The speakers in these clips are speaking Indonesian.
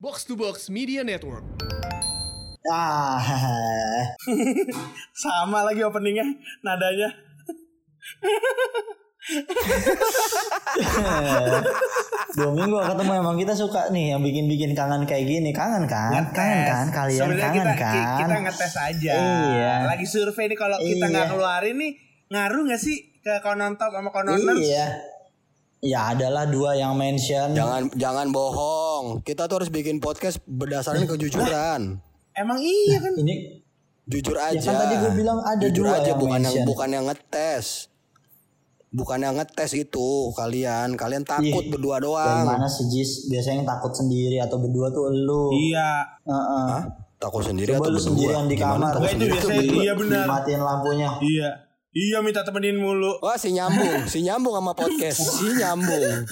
Box to Box Media Network. Ah, Sama lagi openingnya, nadanya. dua minggu gak ketemu emang kita suka nih yang bikin-bikin kangen kayak gini. Kangen kan? Ngetes. Kangen kan? Kalian Sebenarnya kangen kita, kan? Kita ngetes aja. Iya. Lagi survei nih kalau kita nggak Iya. keluarin nih ngaruh nggak sih ke konon top sama kononers? Iya. Ya adalah dua yang mention. Jangan jangan bohong. Kita tuh harus bikin podcast berdasarkan kejujuran. Emang iya kan? Ini Jujur Ya aja. kan tadi gue bilang ada Jujur dua aja yang bukan yang mention. bukan yang ngetes. Bukan yang ngetes itu kalian. Kalian takut Ih, berdua Dari doang. mana sih Jis? Biasanya yang takut sendiri atau berdua tuh elu. Iya. Heeh. Hah? Takut sendiri Coba atau lu berdua? sendirian di Gimana kamar. takut Wah, itu sendiri biasanya iya benar. Dimatiin lampunya. Iya. Iya minta temenin mulu. Wah si nyambung, si nyambung sama podcast, si nyambung.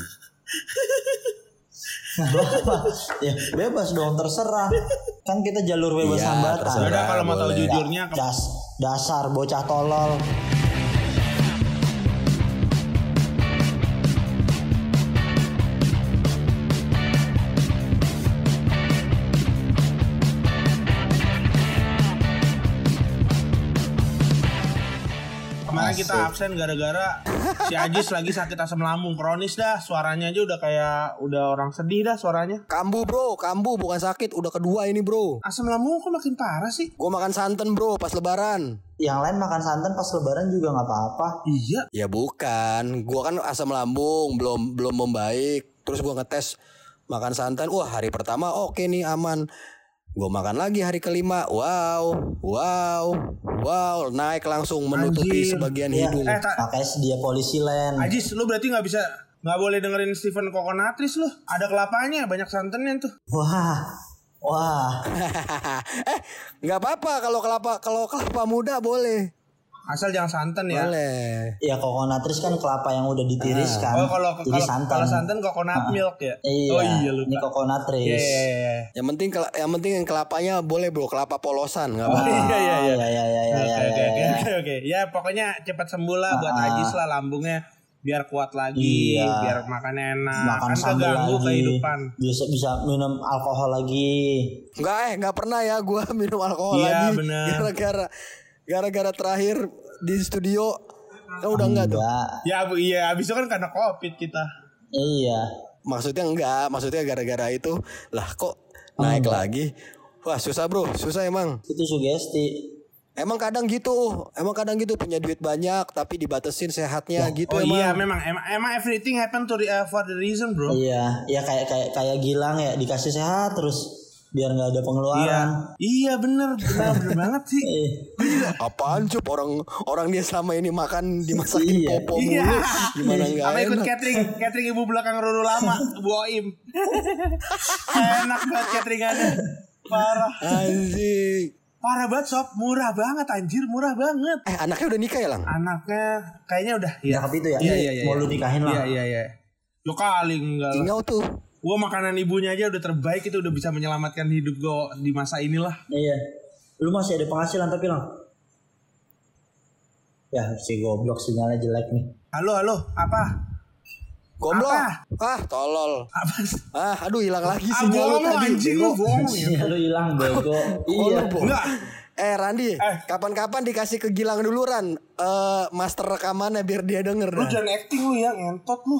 ya bebas dong terserah. Kan kita jalur bebas Iya, hambatan. Udah kalau mau tahu jujurnya Das, dasar bocah tolol. Kita absen gara-gara si Ajis lagi sakit asam lambung kronis dah. Suaranya aja udah kayak udah orang sedih dah suaranya. Kambuh bro, kambuh bukan sakit, udah kedua ini bro. Asam lambung kok makin parah sih? Gue makan santan bro pas lebaran. Yang lain makan santan pas lebaran juga nggak apa-apa. Iya. Ya bukan, gua kan asam lambung belum belum membaik. Terus gua ngetes makan santan, wah hari pertama oke nih aman. Gua makan lagi hari kelima, wow, wow, wow, naik langsung menutupi Anjir. sebagian Iya. hidung. Eh, tak. Makanya dia polisi len. Ajis, lu berarti nggak bisa nggak boleh dengerin Stephen Kokonatris lu. Ada kelapanya, banyak santannya tuh. Wah, wah. eh, nggak apa-apa kalau kelapa kalau kelapa muda boleh, Asal jangan santan ya. boleh. Ya kokonatris kan kelapa yang udah ditiris kan. Oh kalau Jadi kalau santan. kalau santan coconut milk ya. Iya, oh iya ini lupa. kokonatris. Iya iya iya. Yang penting yang penting yang kelapanya boleh bro, kelapa polosan nggak Oh, apa-apa. iya iya iya. Iya, iya, iya, iya, Oke iya, oke iya, oke iya. oke. Ya pokoknya cepat sembuh lah buat Ah. Ajis lah lambungnya biar kuat lagi, Iya. biar makannya enak. Makan kan keganggu lagi. kehidupan. Bisa bisa minum alkohol lagi. Enggak eh nggak pernah ya gua minum alkohol Iya, lagi bener. gara-gara gara-gara terakhir di studio kan udah enggak tuh. Enggak. Ya bu iya abis itu kan karena covid kita. Iya. Maksudnya enggak, maksudnya gara-gara itu lah kok naik Enggak. lagi. Wah, susah bro, susah emang. Itu sugesti. Emang kadang gitu, emang kadang gitu punya duit banyak tapi dibatasin sehatnya gitu Oh emang. iya memang emang emang everything happen to the, uh, for the reason bro. Iya, ya kayak kayak kayak Gilang ya dikasih sehat terus biar nggak ada Iya, pengeluaran. iya bener, bener, bener banget sih. Eh, Apaan cup orang orang dia selama ini makan dimasakin Iya. popo Iya. mulu. Gimana enggak Apa ikut enak? catering, catering ibu belakang Ruru lama, Bu Oim. Enak banget cateringannya. Parah. Anjing. Parah banget sob, murah banget anjir, murah banget. Eh, anaknya udah nikah ya, Lang? Anaknya kayaknya udah. Iya. Cakep itu ya. Iya, iya, iya. mau lu nikahin lah. Iya, iya, iya. Lo kali enggak. Tinggal tuh. Gua makanan ibunya aja udah terbaik itu udah bisa menyelamatkan hidup gua di masa inilah. Iya. Lu masih ada penghasilan tapi lang. Ya si goblok sinyalnya jelek nih. Halo, halo, apa? Goblok. Apa? Ah, tolol. Apa? sih? Ah, aduh hilang lagi Ah, sinyal lu bohong lu tadi. anjing lu, bohong ya. Lu hilang bego. Oh, iya. Enggak. Eh Randi, Eh. kapan-kapan dikasih ke Gilang dulu Ran Eh, Master rekamannya biar dia denger Lu dah. jangan acting lu ya, ngentot lu.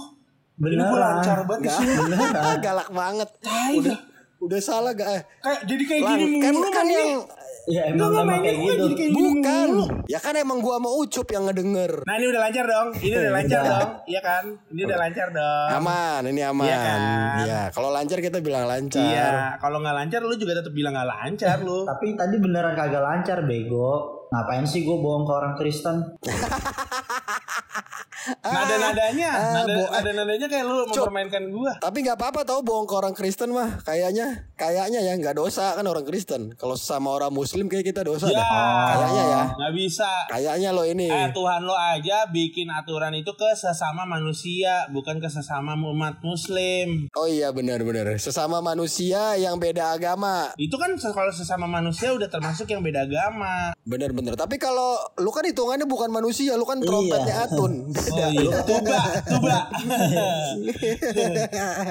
Ini gua Beneran. lancar banget Gak, sini. galak banget Udah dah. udah salah gak eh Kayak jadi kayak Lang, gini kan, mulu kan mainnya. yang Ya emang mainnya kayak gitu. kayak Bukan mulu. Ya kan emang gua mau Ucup yang ngedenger Nah ini udah lancar dong, ini udah lancar Udah. dong, iya kan? Ini udah lancar dong. Aman ini aman Iya kan? Iya kalau lancar kita bilang lancar Iya, kalau nggak lancar lu juga tetap bilang nggak lancar lu. Tapi tadi beneran kagak lancar bego. Ngapain sih gue bohong ke orang Kristen? Nada-nadanya, ah, nada, bo- nada-nadanya kayak lu mempermainkan gua. Tapi nggak apa-apa tau bohong ke orang Kristen mah. Kayaknya Kayaknya ya nggak dosa kan orang Kristen. Kalau sama orang Muslim kayak kita dosa Ya, dah. Kayaknya ya. nggak bisa. Kayaknya lo ini. Eh Tuhan lo aja bikin aturan itu ke sesama manusia, bukan ke sesama umat Muslim. Oh iya benar-benar Sesama manusia yang beda agama. Itu kan kalau sesama manusia udah termasuk yang beda agama. Bener-bener Tapi kalau lu kan hitungannya bukan manusia Lu kan trompetnya Atun Beda Oh tuba, tuba.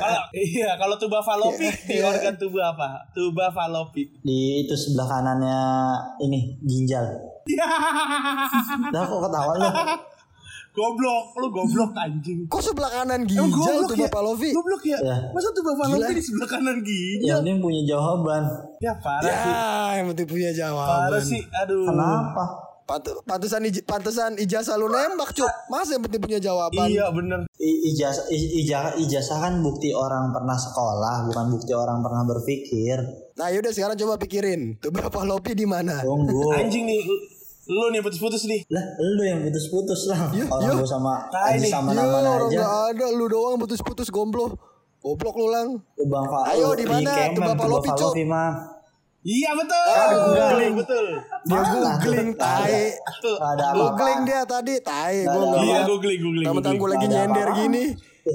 kalau iya, kalau tuba falopi di organ tuba apa? Tuba falopi. Di itu sebelah kanannya ini ginjal. Lah kok ketawa lu? goblok, lu goblok anjing. Kok sebelah kanan ginjal goblok tuh ya? Bapak Lovi? Goblok ya? Ya. Masa tuba falopi Gila. di sebelah kanan ginjal? Yang penting punya jawaban. Ya parah sih. Ya, yang penting punya Parah jawaban. sih. Aduh. Kenapa? Pant- Pantesan ij- pantesan ijazah lu nembak, Cuk. Masa yang penting punya jawaban? Iya bener. I- ijazah ijazah ijazah kan bukti orang pernah sekolah, bukan bukti orang pernah berpikir. Nah, yaudah sekarang coba pikirin. Tuh Bapak Lopi di mana? Tunggu. Anjing nih. lu- nih putus-putus nih. Lah, lu yang putus-putus lah. Orang gua sama Tai aja nih. sama Ya, nama orang aja. nggak ada, lu doang putus-putus gomblo. Goblok lu lang. Bang Fa- Ayo, di mana? Tuh Bapak Lopi, Cuk. Iya betul. enggak. Googling, betul. Dia googling Nggak tai. Nggak ada apa-apa. Googling dia tadi, tai. Nggak Gua ada nggak Iya googling, googling. Googling. gue lagi Nggak nyender gini.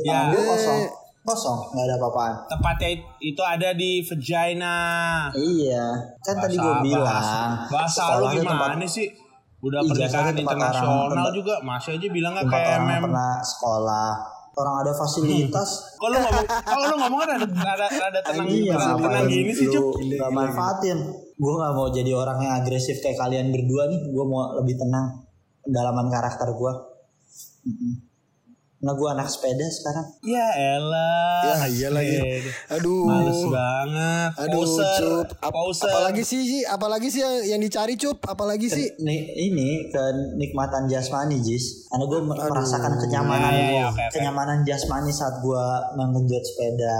Ya. Kosong. Kosong, nggak ada apa-apaan. Tepatnya it- itu ada di vagina. Iya, kan tadi gua bilang. bahasa- lu gimana tempat- sih? Udah Ijazahnya pernikahan internasional orang, juga masih aja bilangnya tempat kayak mem. pernah sekolah. Orang ada fasilitas. Kalau ngomong, kalau lu ngomong kan ada ada ada tenang Iya, tenang, gini sih, Cuk. nggak manfaatin. Gue nggak mau jadi orang yang agresif kayak kalian berdua nih. Gue mau lebih tenang. Pendalaman karakter gue. Nah gue anak sepeda sekarang. Ya elah. Ya iya lagi. Aduh. Males banget. Aduh, Poser. Cup. Ap- Poser. apalagi sih, apalagi sih yang, yang dicari, Cup? Apalagi sih? Nih ini kenikmatan jasmani Jis. Karena gue merasakan kenyamanan Ya, ya, ya, oke. kenyamanan jasmani saat gue mengenjot sepeda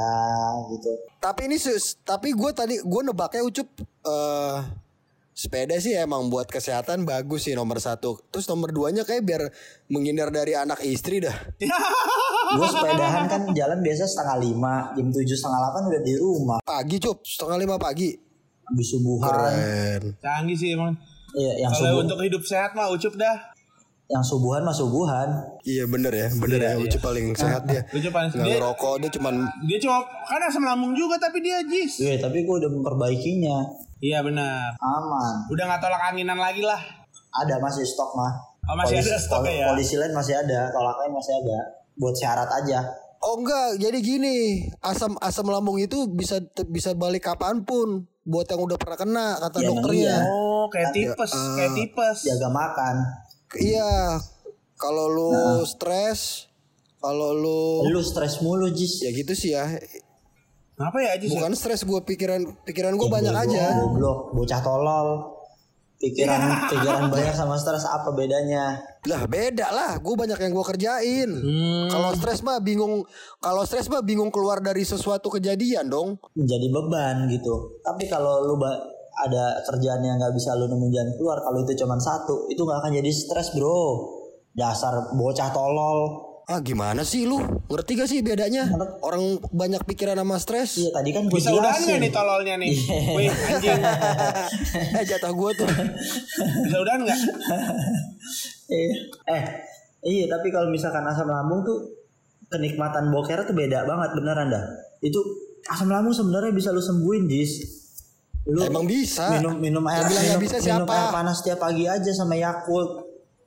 gitu. Tapi ini sus, tapi gue tadi gue nebaknya ucup eh sepeda sih emang buat kesehatan bagus sih nomor satu. Terus nomor duanya kayak biar menghindar dari anak istri dah. Gue sepedahan kan jalan biasa setengah lima, jam tujuh setengah delapan udah di rumah. Pagi cup, setengah lima pagi. Habis subuhan. Keren. Canggih sih emang. Iya, yang Kalau subuh, untuk hidup sehat mah ucup dah. yang subuhan mah subuhan. Iya bener ya, bener ya. Ucup paling sehat dia. Ucup paling Nggak dia- ngerokok dia cuman Dia cuma kan asam lambung juga tapi dia jis. Iya, tapi gue udah memperbaikinya. Iya benar. Aman. Udah nggak tolak anginan lagi lah. Ada masih stok mah. Oh, masih ada stoknya pol- ya? Polisi lain masih ada, tolak lain masih ada. Buat syarat aja. Oh enggak, jadi gini, asam asam lambung itu bisa bisa balik kapan pun. Buat yang udah pernah kena kata Ya, dokternya. iya. Oh, kayak tipes, kayak tipes. Jaga makan. Iya, kalau lu Nah. stres, kalau lu Lu stres mulu, Jis. Ya gitu sih ya. Apa ya Jis? Bukan stres gue pikiran pikiran gue Ya, banyak aja. Goblok, bocah tolol. Pikiran pikiran banyak sama stres apa bedanya? Lah beda lah, gue banyak yang gue kerjain. Hmm. Kalau stres mah bingung, kalau stres mah bingung keluar dari sesuatu kejadian dong. Menjadi beban gitu. Tapi kalau lu ba- ada kerjaan yang nggak bisa lu nemuin jalan keluar, kalau itu cuma satu, itu nggak akan jadi stres, bro. Dasar bocah tolol. Ah gimana sih lu? Ngerti gak sih bedanya? Orang banyak pikiran sama stres. Iya tadi kan gue Bisa udahan nggak jelasin. nih tololnya nih? Iya. Wih, anjing. eh jatah gue tuh. Bisa udahan nggak? Eh, eh, iya tapi kalau misalkan asam lambung tuh kenikmatan boker tuh beda banget beneran dah. Itu asam lambung sebenarnya bisa lu sembuhin, Jis. Lu Emang bisa. minum minum air bilang minum, bisa minum siapa? air panas tiap pagi aja sama Yakult.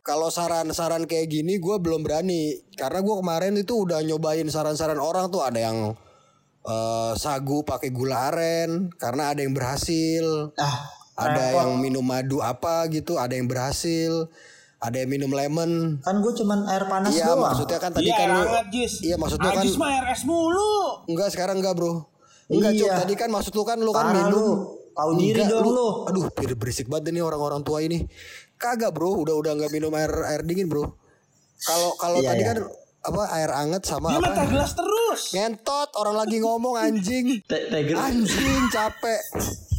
Kalau saran-saran kayak gini gue belum berani karena gue kemarin itu udah nyobain saran-saran orang tuh ada yang eh, sagu pakai gula aren karena ada yang berhasil. Ah, Ada yang minum madu apa gitu, ada yang berhasil. Ada yang minum lemon. kan gue cuman air panas Iya doang. maksudnya kan tadi Iya, kan lu. Iya maksudnya kan Ajis mah RS mulu. enggak sekarang enggak bro. Enggak Cuk. Iya. tadi kan maksud lu kan lu kan Parah minum. lu. Tahu diri Enggak, dong lu. Aduh ber- berisik banget nih orang-orang tua ini. Kagak bro, udah udah enggak minum air air dingin bro. Kalau kalau Iya, tadi iya. kan apa air anget sama Dia apa? gelas terus. Ngentot orang lagi ngomong anjing. Teh teh gelas, Anjing capek.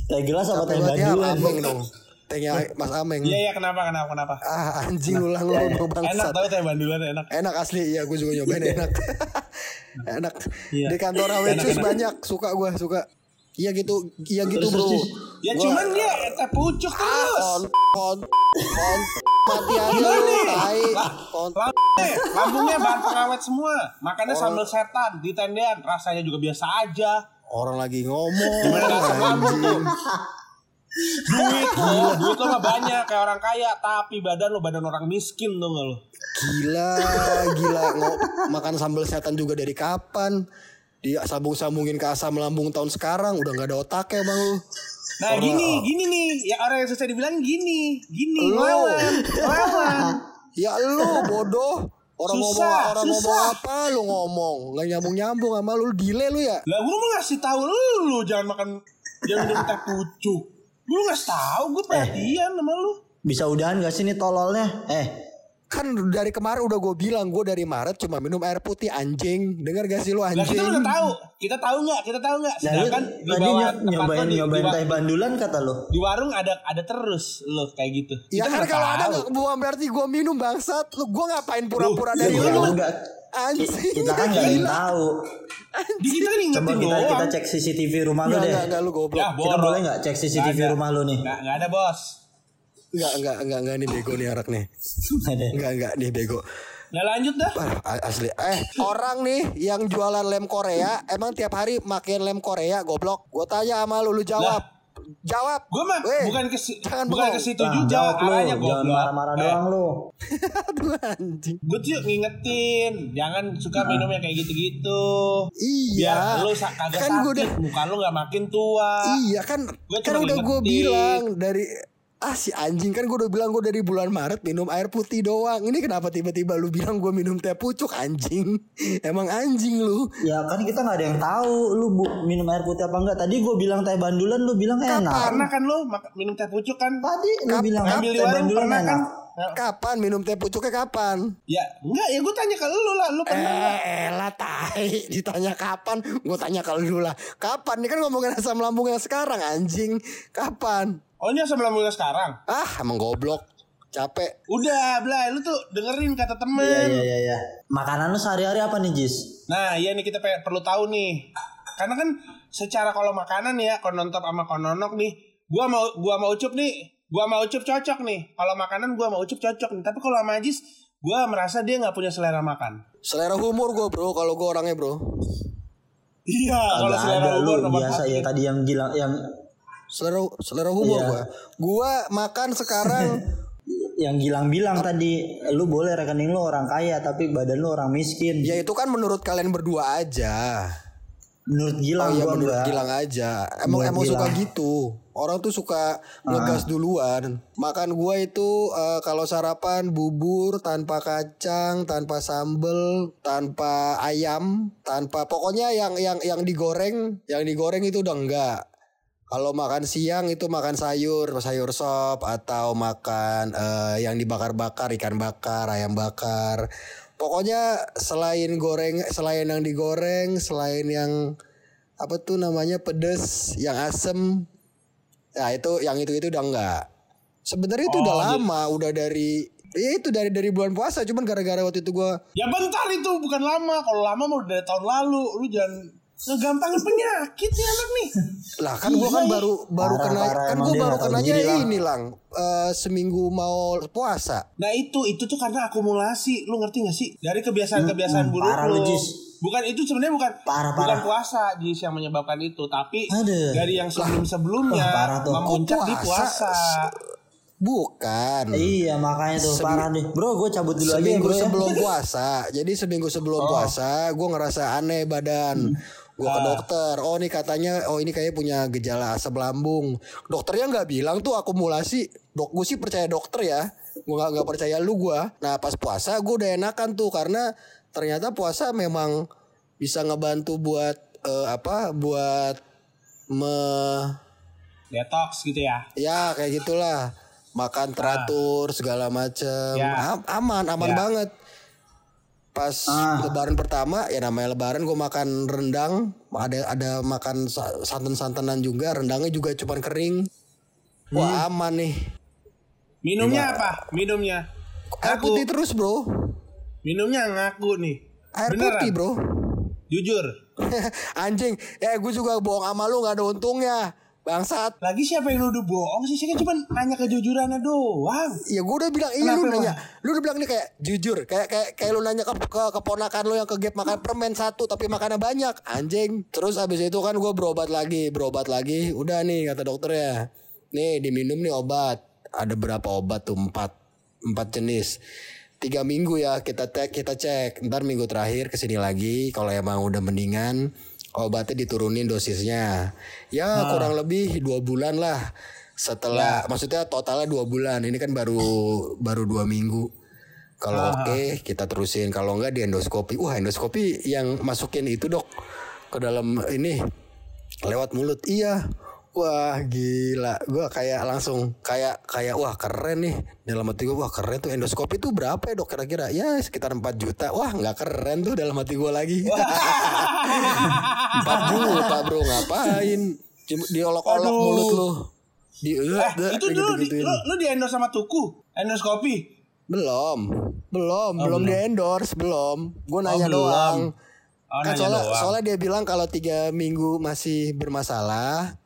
teh gelas apa teh Capek banget ya dong. Tehnya Mas Ameng. Iya, iya, kenapa, kenapa, kenapa? Ah anjing ulang lu Iya, lu Enak bangsat. tau teh bandulan enak. Enak asli ya gue juga nyobain enak. enak. Iya. Di kantor Awecus banyak suka gue suka. Iya gitu, iya gitu bro. Ya Gua- cuman dia teh pucuk Ah, terus. kon kon kon mati aja lu, tai. Kon Eh, lambungnya bahan pengawet semua. Makannya sambal setan di tendean. Rasanya juga biasa aja. orang lagi ngomong. Gimana asam lambung tuh? Duit lo, duit lo mah banyak kayak orang kaya, tapi badan lo badan orang miskin gak lo? Gila, gila. Ngo- makan sambal setan juga dari kapan? Dia sambung-sambungin ke asam lambung tahun sekarang udah nggak ada otaknya bang lu. Nah gini, gini nih, ya orang yang susah dibilang gini, gini, Lo. lawan, lawan. Ya lu bodoh. Orang Susah, ngomong orang ngomong susah. apa lu ngomong nggak nyambung nyambung sama lu Lu gile lu ya. Lah gue mau ngasih tahu lu jangan makan jangan minum teh pucuk. Gue ngasih tahu, gue perhatian sama lu. Bisa udahan gak sih nih tololnya? Eh, Kan dari kemarin udah gue bilang gue dari Maret cuma minum air putih anjing. Dengar gak sih lu anjing? kita udah tahu, kita tahu nggak? Kita tahu nggak? nah Sedangkan di tadi bawah ny- tempat nyobain di, nyobain teh bandulan kata lo. di warung ada ada terus lo kayak gitu. Ya Kita kan nggak kalau ada tahu. nggak bukan berarti gue minum bangsat. Lu gue ngapain pura-pura Lu, dari Ya, lu? enggak. Anjing. Kita kan gak ada yang tahu. Di kita kan Coba ingetin kita kita cek CCTV rumah lu deh. enggak, enggak lu goblok. Ya, Kita boleh nggak cek CCTV Nggak rumah lu nih? Nggak, nggak ada bos. Enggak, enggak, enggak, enggak nih bego nih arak nih. Enggak, enggak nih bego. Nggak lanjut dah. Ah, asli. Eh, orang nih yang jualan lem Korea, emang tiap hari makin lem Korea, goblok. Gue tanya sama lu, lu jawab. Jawab. Gue mah bukan ke jangan bukan ke situ Nah, juga jawab lu, jangan marah-marah Eh, doang lu. Aduh anjing. Gue tuh ngingetin, jangan suka minum yang kayak gitu-gitu. Iya. Biar lu kagak Kan gua sakit, udah- muka lu gak makin tua. Iya kan, Gua kan udah gue bilang dari ah si anjing kan gue udah bilang gue dari bulan Maret minum air putih doang. Ini kenapa tiba-tiba lu bilang gue minum teh pucuk anjing? Emang anjing lu? Ya kan kita nggak ada yang tahu lu bu, minum air putih apa enggak. Tadi gue bilang teh bandulan lu bilang enak. Pernah kan lu minum teh pucuk kan? Tadi lu Kap- bilang Ngambil di teh warung bandulan pernah kan? enak. Nah, Kapan minum teh pucuknya kapan? Ya enggak ya gue tanya ke lu lah, lu pernah? Eh lah tai Ditanya kapan Gue tanya ke lu lah Kapan Ini kan ngomongin asam lambung yang sekarang anjing Kapan Oh ini asam lambungnya sekarang? Ah emang goblok Capek Udah, Blay, lu tuh dengerin kata temen. Iya iya iya iya. Makanan lu sehari-hari apa nih Jis? Nah, iya nih kita pe- perlu tahu nih. Karena kan secara kalau makanan ya, konontop sama kononok nih, gua mau gua mau ucup nih, gua mau ucup cocok nih. Kalau makanan gua mau ucup cocok nih. Tapi kalau sama Ajis, gua merasa dia nggak punya selera makan. Selera humor gue bro Kalau gue orangnya bro Iya, kalau selera ada lu humor biasa ya tadi yang bilang yang Selera selera humor Iya. gue Gue makan sekarang yang Gilang bilang tadi lu boleh rekening lu orang kaya tapi badan lu orang miskin. Ya itu kan menurut kalian berdua aja. Menurut Oh Gilang iya gua menurut enggak. Gilang aja. Emang Menurut emang suka gitu. Orang tuh suka ngegas duluan. Makan gua itu eh, Kalau sarapan bubur Tanpa kacang Tanpa sambel Tanpa ayam Tanpa Pokoknya yang yang yang digoreng Yang digoreng itu udah enggak kalau makan siang itu makan sayur, sayur sop atau makan eh, yang dibakar-bakar, ikan bakar, ayam bakar. Pokoknya selain goreng, selain yang digoreng, selain yang apa tuh namanya pedes, yang asem, ya itu yang itu itu udah enggak. Sebenarnya itu Oh, udah jadi- lama, udah dari ya itu dari dari bulan puasa, cuman gara-gara waktu itu gua Ya bentar itu bukan lama. Kalau lama mau dari tahun lalu. Lu jangan ngegampangin penyakit nih anak nih. lah kan gua kan baru baru Parah, kena parah, kan dia baru kenanya ini lang eh, seminggu mau puasa. Nah itu itu tuh karena akumulasi, lu ngerti gak sih? Dari kebiasaan-kebiasaan Hmm, buruk parah lu. Jis. Bukan itu sebenarnya bukan Parah, bukan parah. puasa Jis yang menyebabkan itu, tapi Aduh. dari yang sebelum-sebelumnya memuncak di puasa? puasa. Bukan. Iya makanya tuh parah nih. Bro gue cabut dulu aja ya seminggu bro ya. sebelum puasa. Jadi seminggu sebelum Oh. puasa, gue ngerasa aneh badan. Gue ke dokter. Oh ini katanya, oh ini kayak punya gejala asam lambung. Dokternya nggak bilang tuh akumulasi. Dok, gue sih percaya dokter ya. Gue nggak percaya lu gue. Nah pas puasa gue udah enakan tuh karena ternyata puasa memang bisa ngebantu buat eh, apa? Buat me Detox gitu ya. ya kayak gitulah makan teratur segala macem Ya. Am- aman aman Ya. banget pas Ah. lebaran pertama ya namanya lebaran gue makan rendang ada ada makan sa- santan-santanan juga rendangnya juga cuman kering wah aman nih Minumnya apa? Minumnya. air Ngaku. putih terus bro Minumnya ngaku nih. air Beneran? putih bro Jujur. anjing ya gue juga bohong sama lu nggak ada untungnya bangsat. Lagi siapa yang nuduh bohong sih? Saya kan cuma nanya kejujurannya doang. Ya gue udah bilang iya lu nanya. Lu udah bilang nih kayak jujur Kayak kayak kayak lu nanya ke, ke keponakan lu yang ke gap makan permen satu Tapi makannya banyak. Anjing. Terus abis itu kan gue berobat lagi Berobat lagi. Udah nih kata dokternya. Nih diminum nih obat. Ada berapa obat tuh? Empat empat jenis. Tiga minggu ya kita cek kita cek. Ntar minggu terakhir ke sini lagi kalau emang udah mendingan obatnya diturunin dosisnya. Ya kurang lebih dua bulan lah. Setelah maksudnya totalnya dua bulan. Ini kan baru baru dua minggu. Kalau oke kita terusin. Kalau enggak di endoskopi. Wah endoskopi yang masukin itu dok ke dalam ini lewat mulut. Iya wah gila. Gua kayak langsung kayak kayak wah keren nih. Dalam hati gue wah keren tuh endoskopi tuh berapa ya dok kira-kira? Ya sekitar 4 juta. Wah nggak keren tuh dalam hati gue lagi. 4 juta bro ngapain? Cuma diolok-olok mulut lu. Di Eh, itu dulu di, gitu-gituin. lu, lu di endorse sama Tuku, endoskopi. belum. Belum belum di endorse belum. Gue nanya Oh, belum. doang. Oh, kan nanya soalnya, doang. soalnya dia bilang kalau tiga minggu masih bermasalah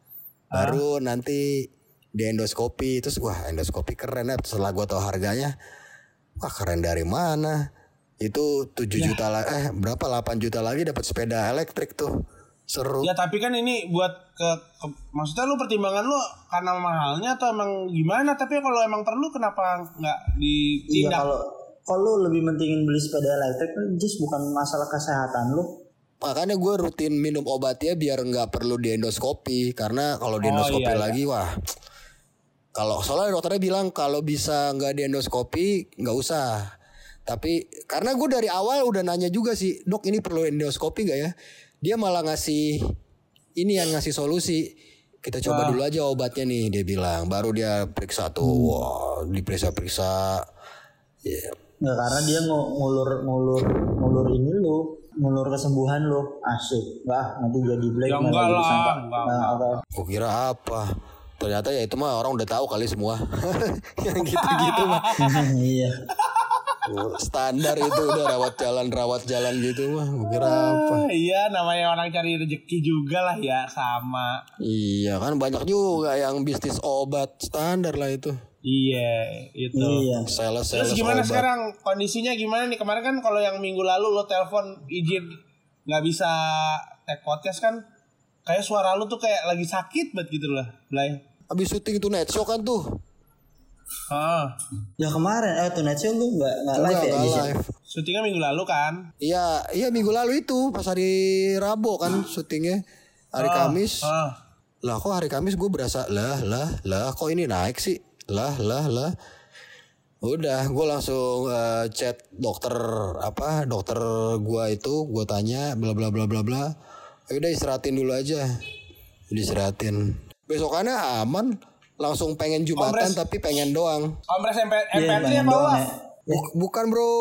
baru nanti di endoskopi terus wah endoskopi keren ya setelah gue tahu harganya wah keren dari mana itu 7 Ya. juta lah eh berapa 8 juta lagi dapat sepeda elektrik tuh seru Ya tapi kan ini buat ke, ke- maksudnya lu pertimbangan lu karena mahalnya atau emang gimana? Tapi kalau emang perlu kenapa nggak Iya ditindak? kalau kalau lu lebih mentingin beli sepeda elektrik kan just bukan masalah kesehatan lu. Makanya gue rutin minum obatnya biar nggak perlu di endoskopi karena kalau di Oh, endoskopi iya, iya. lagi wah. Kalau soalnya dokternya bilang kalau bisa nggak di endoskopi nggak usah. Tapi karena gue dari awal udah nanya juga sih dok ini perlu endoskopi nggak ya? Dia malah ngasih ini yang ngasih solusi. Kita coba dulu aja obatnya nih dia bilang. Baru dia periksa tuh wah diperiksa periksa ya. Nggak karena dia ng- ngulur ngulur ngulur ini lu ngulur kesembuhan lu asik nggak ah, nanti jadi black Ya nggak enggak lah, enggak, Nah. Gue kira apa? Ternyata ya itu mah orang udah tahu kali semua. yang gitu-gitu mah. iya Standar itu udah rawat jalan rawat jalan gitu mah. Gue kira apa? Ah, iya namanya orang cari rezeki juga lah ya sama. Iya kan banyak juga yang bisnis obat standar lah itu. Iya itu. iya Sales Terus sales gimana obat. sekarang kondisinya gimana nih kemarin kan kalau yang minggu lalu lo telepon izin nggak bisa tag podcast kan kayak suara lu tuh kayak lagi sakit banget gitu lah, Blay. Habis syuting itu net show kan tuh. Ah, ya kemarin eh Tonight Show lu nggak nggak live ya enggak Jis, ya? live. syutingnya minggu lalu kan? Iya, iya minggu lalu itu pas hari Rabu kan syutingnya. Hari Kamis. Ah, Lah kok hari Kamis gue berasa lah lah lah kok ini naik sih lah lah lah. Udah gue langsung eh, chat dokter apa dokter gua itu gue tanya bla bla bla bla bla. Udah istirahatin dulu aja. Istirahatin. Besokannya aman. Langsung pengen jumatan Kompres. tapi pengen doang. Kompres MP, Iya, MP3 pengen apa ya. Buk- bukan bro.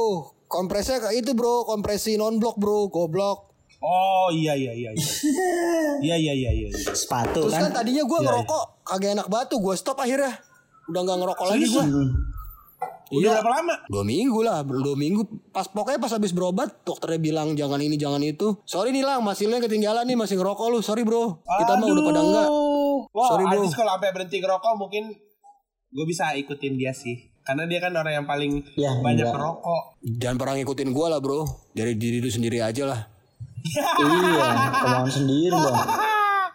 Kompresnya kayak itu bro. Kompresi non blok bro. Goblok. Oh iya iya iya iya. Iya iya iya iya. iya. sepatu terus kan? kan tadinya gue ngerokok kagak enak batu. Gue stop akhirnya udah nggak ngerokok lagi gue. Udah berapa lama? dua minggu lah dua minggu pas pokoknya pas habis berobat dokternya bilang jangan ini jangan itu sorry nih lang hasilnya ketinggalan nih masih ngerokok lu sorry bro kita mah udah pada enggak Wah, Sorry, bro. kalau sampai berhenti ngerokok mungkin gue bisa ikutin dia sih. Karena dia kan orang yang paling Ya, banyak enggak. ngerokok. jangan pernah ngikutin gue lah bro dari diri lu sendiri aja lah iya kemauan sendiri dong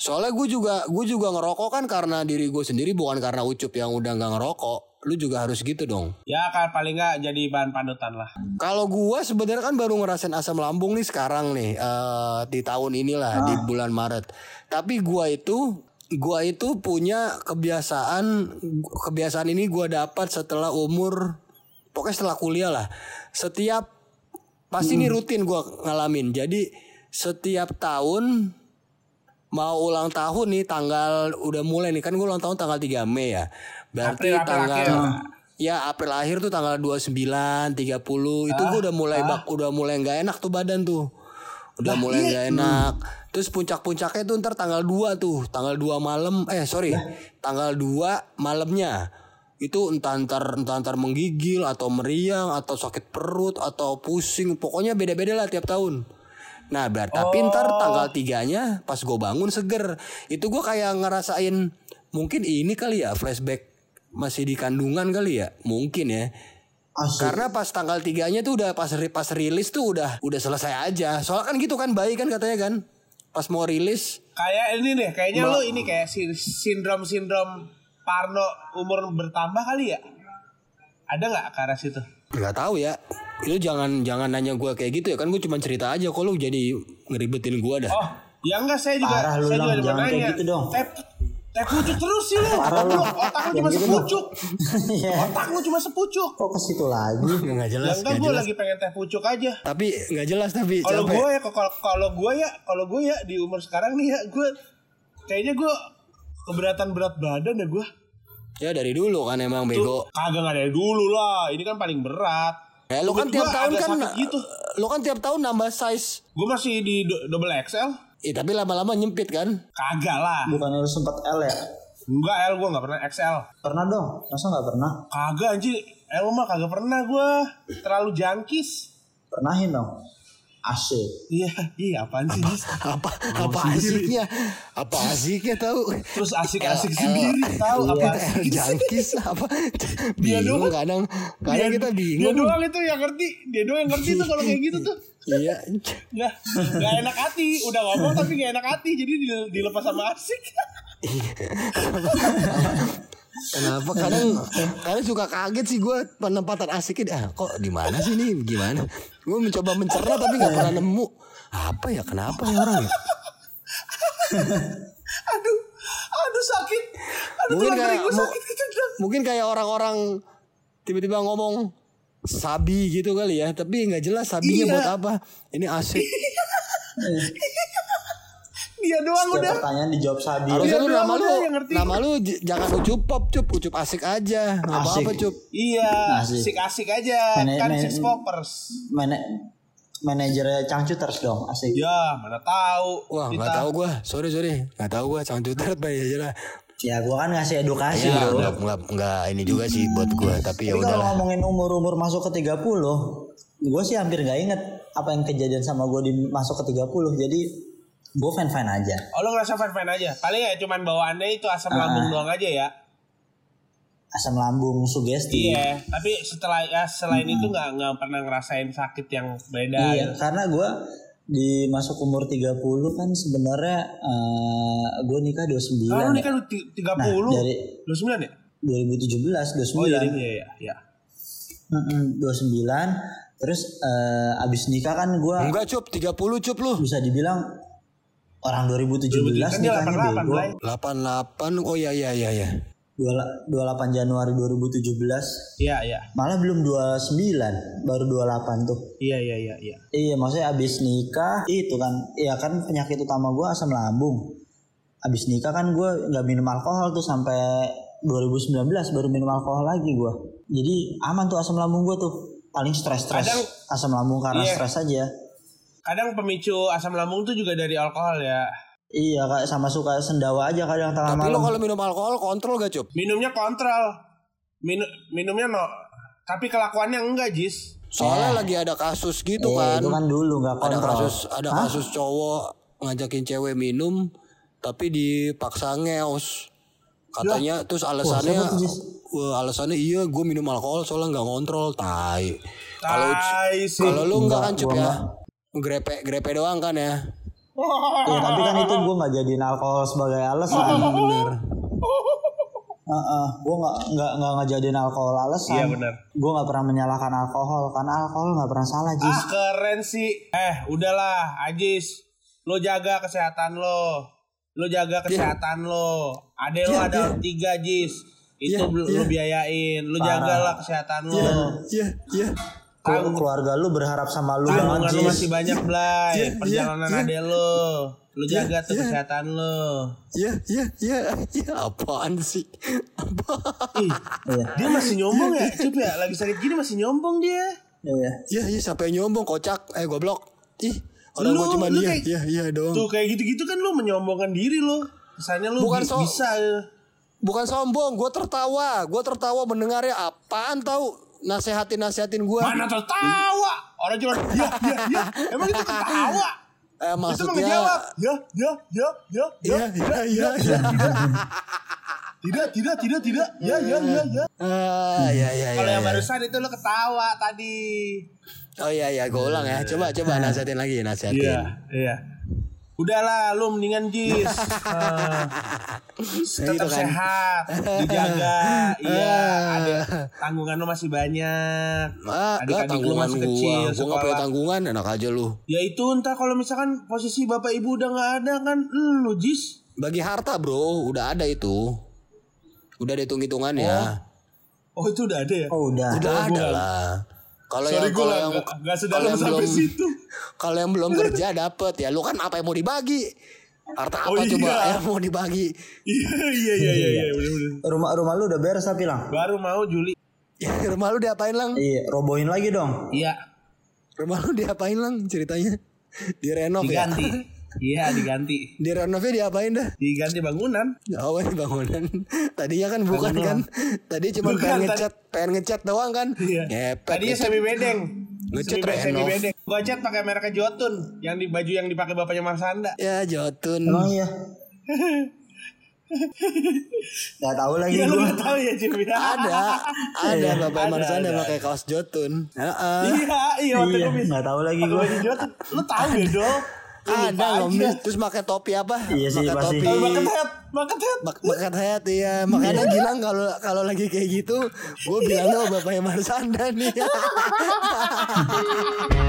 soalnya gue juga gue juga ngerokok kan karena diri gue sendiri bukan karena ucup yang udah nggak ngerokok lu juga harus gitu dong Ya kan paling nggak jadi bahan panutan lah. Kalau gua sebenarnya kan baru ngerasain asam lambung nih sekarang nih eh, di tahun inilah di bulan Maret. Tapi gua itu gua itu punya kebiasaan kebiasaan ini gua dapat setelah umur pokoknya setelah kuliah lah. Setiap pasti ini rutin gua ngalamin. Jadi setiap tahun mau ulang tahun nih tanggal udah mulai nih kan gue ulang tahun tanggal 3 Mei ya. Berarti April, April tanggal akhir. ya April akhir tuh tanggal 29, 30 itu gue udah mulai bak udah mulai nggak enak tuh badan tuh. Udah mulai nggak enak. Terus puncak-puncaknya tuh ntar tanggal 2 tuh, tanggal 2 malam eh sorry, tanggal 2 malamnya. Itu entah ntar entah ntar menggigil atau meriang atau sakit perut atau pusing, pokoknya beda-beda lah tiap tahun. Nah, ber tapi ntar tanggal tiganya pas gue bangun seger. Itu gue kayak ngerasain mungkin ini kali ya flashback masih di kandungan kali ya, mungkin ya. asik Karena pas tanggal tiganya tuh udah pas pas rilis tuh udah udah selesai aja. Soalnya kan gitu kan bayi kan katanya kan. Pas mau rilis Kayak ini deh, kayaknya lu ini kayak si- sindrom-sindrom Parno umur bertambah kali ya? Ada nggak ke arah situ? nggak tahu ya lu jangan jangan nanya gue kayak gitu ya kan gue cuma cerita aja kok lu jadi ngeribetin gue dah Oh, ya enggak saya juga Parah lu, saya Lang. juga ada Jangan kayak gitu dong. Teh teh pucuk terus sih lu. Parah Otak lu. lu, otak lu cuma gitu sepucuk. Iya. Otak lu cuma sepucuk. Kok ke situ lagi? nggak Ya jelas enggak nggak gue lagi pengen teh pucuk aja. tapi nggak jelas tapi Kalau gue ya kalau kalau gue ya kalau gue ya di umur sekarang nih ya gue kayaknya gue keberatan berat badan ya gue. ya dari dulu kan emang bego Kagak nggak dari dulu lah. Ini kan paling berat. Ya lu kan tiap tahun kan gitu. lu kan tiap tahun nambah size Gue masih di do- double XL. Ih, tapi lama-lama nyempit kan Kagak lah. Bukannya lu sempet L ya? Enggak L gue nggak pernah XL. Pernah dong? Masa nggak pernah? Kagak anjir. L mah kagak pernah gue. Terlalu jangkis. Pernahin dong. AC. Iya, iya apaan sih Jis? apa apa asiknya apa asiknya tahu Terus asik-asik sendiri tahu apa asik. jangkis apa Dia doang. kadang kadang kita Dia bingung doang itu yang ngerti. Dia doang yang ngerti tuh kalau kayak gitu tuh. iya Nggak, nggak enak hati. Udah ngomong tapi nggak enak hati. Jadi di- dilepas sama asik. Kenapa kadang kadang suka kaget sih gue penempatan asiknya ah, kok di mana sih nih gimana? Gue mencoba mencerna tapi nggak pernah nemu. Apa ya kenapa ya orang ya? Aduh, aduh sakit. Aduh Mungkin kayak sakit kecendang. mungkin kayak orang-orang tiba-tiba ngomong sabi gitu kali ya, tapi nggak jelas sabinya Iya. buat apa. Ini asik. Dia doang Setiap udah. pertanyaan dijawab Sabi. Harusnya lu doang nama lu udah nama lu jangan ucup pop cup, ucup asik aja. Nggak Asik. apa-apa cup. Iya, Asik. asik-asik aja. Mane- kan mane- six poppers. Mana manajernya Cangcuters dong. Asik. Ya, mana tahu. Wah nggak tahu gue, sorry sorry, nggak tahu gue cangcuter apa ya. Ya gua kan ngasih edukasi Ya, bro. nggak, nggak, nggak ini juga sih buat gue, tapi ya Tapi kalau udahlah. ngomongin umur-umur masuk ke 30, gue sih hampir nggak inget apa yang kejadian sama gue di masuk ke 30. Jadi gue fan-fan aja. Oh lo ngerasa fan-fan aja. Paling ya cuman bawaannya itu asam Ah. lambung doang aja ya. Asam lambung sugesti. Iya, tapi setelah ya selain itu nggak nggak pernah ngerasain sakit yang beda. Iya, gitu. karena gue di masuk umur 30 kan sebenarnya eh gue nikah 29 Kalau ya. ini kan ti- 30, Nah, dari 29 ya? 2017 29. Oh iya iya iya. iya. Mm-mm, 29 terus eh, abis nikah kan gue Enggak cup, 30 cup lu. bisa dibilang orang 2017 Kan dia nikahnya 88 bego. Blay. 88, oh iya iya iya iya. 28 Januari 2017 Iya iya. malah belum 29 baru 28 tuh Iya iya iya iya. iya maksudnya abis nikah itu kan iya kan penyakit utama gue asam lambung abis nikah kan gue nggak minum alkohol tuh sampai 2019 baru minum alkohol lagi gue jadi aman tuh asam lambung gue tuh paling stres-stres asam lambung karena Iya. stres aja Kadang pemicu asam lambung tuh juga dari alkohol ya. iya kayak sama suka sendawa aja kadang tengah Tapi lo malam kalau minum alkohol kontrol gak cup? Minumnya kontrol. Minu minumnya no. Tapi kelakuannya enggak, Jis. Soalnya lagi ada kasus gitu Eh, kan. itu kan dulu nggak Ada kontrol kasus ada kasus cowok ngajakin cewek minum tapi dipaksa ngeos. Katanya terus alasannya? Wah, alasannya iya gue minum alkohol soalnya nggak kontrol tai. Kalau kalau lu nggak Enggak, kan cup ya. Grepe grepe doang kan ya. Iya tapi kan itu gue nggak jadiin alkohol sebagai alasan Bener. Heeh, gue nggak nggak nggak ngejadiin alkohol alasan. Iya benar. Gue nggak pernah menyalahkan alkohol karena alkohol nggak pernah salah Jis. Ah keren sih. Eh udahlah Ajis. Lo jaga kesehatan lo. Lo jaga kesehatan lo. Ade lo Iya, ada iya. tiga Jis. Itu Iya, lo iya. biayain. Lo Parah. jagalah kesehatan lo. Iya iya. Kelu- keluarga lu berharap sama lu Tanggungan lo Jis. masih banyak Blay. Iya, Perjalanan iya, ade lo. Lo jaga tuh iya. kesehatan lo. Iya iya iya iya apaan sih? Apa? Ih, Iya. dia masih nyombong ya? Cup ya, lagi sakit gini masih nyombong dia. Iya. Iya iya siapa yang nyombong kocak eh goblok. Ih orang Lu- gua cuma lu iya iya iya doang. Tuh kayak gitu-gitu kan lo menyombongkan diri lo. Kesannya lo Bukan so- bisa. ya. Bukan sombong, gue tertawa, gue tertawa mendengarnya apaan tahu nasehatin nasehatin gue. Mana tertawa? Orang cuma ya ya ya. Emang itu ketawa? Eh, itu maksudnya, ngejawab. Ya ya ya ya ya. iya iya iya iya. Tidak tidak tidak tidak. Ya ya ya ya. Iya iya iya. Kalau yang iya. barusan itu lo ketawa tadi. Oh iya iya, gue ulang ya. Coba coba nasehatin lagi, nasehatin. iya. Udahlah, lu mendingan jis. Ah. tetap Gitu kan. sehat, dijaga. Iya, ada tanggungan lu masih banyak. Ah, gak Adik-adik lu tanggungan masih gua. kecil, Gua gak punya tanggungan, enak aja lu. Ya itu entah kalau misalkan posisi bapak ibu udah nggak ada kan, lu jis. Bagi harta bro, udah ada itu. Udah ada hitung-hitungannya. Oh itu udah ada ya? Oh udah. Udah gua ada lah. Kalau yang gue kalau yang nggak nggak kalau sedalam yang sampai belum situ. kalau yang belum kerja dapet ya lu kan apa yang mau dibagi? Harta apa Oh, coba iya. yang mau dibagi? Iya iya iya iya iya. Rumah rumah lu udah beres tapi lang. Baru mau Juli. Ya, rumah lu diapain lang? Iya, robohin lagi dong. Iya Rumah lu diapain lang ceritanya? Direnov ya? diganti. Iya diganti. Direnovnya diapain dah? Diganti bangunan. Oh ini bangunan Tadinya kan bukan kan Tadi cuma Bukan, pengen tadi- ngecat Pengen ngecat doang kan Iya. Ngepet Tadinya ngecat. semi bedeng. Ngecat Semi- semi renov. bedeng. Gua cat pakai mereknya Jotun, yang di baju yang dipakai bapaknya Marsanda. Ya Jotun Emang iya. Gak tahu lagi Iya lu gua. nggak tahu ya Jim ya? Ada Ada Bapak Ada, Marsanda ada. pakai kaos Jotun Heeh. Iya iya waktu Iya, bis- nggak tahu lagi Jotun. Lu tahu ya dong? Ada ngemis Terus pakai topi apa? Iya sih, Pakai topi. Bucket hat, bucket hat. Bakat hayat iya. Makanya Gilang kalau kalau lagi kayak gitu Gue bilangnya oh, bapaknya Marsanda nih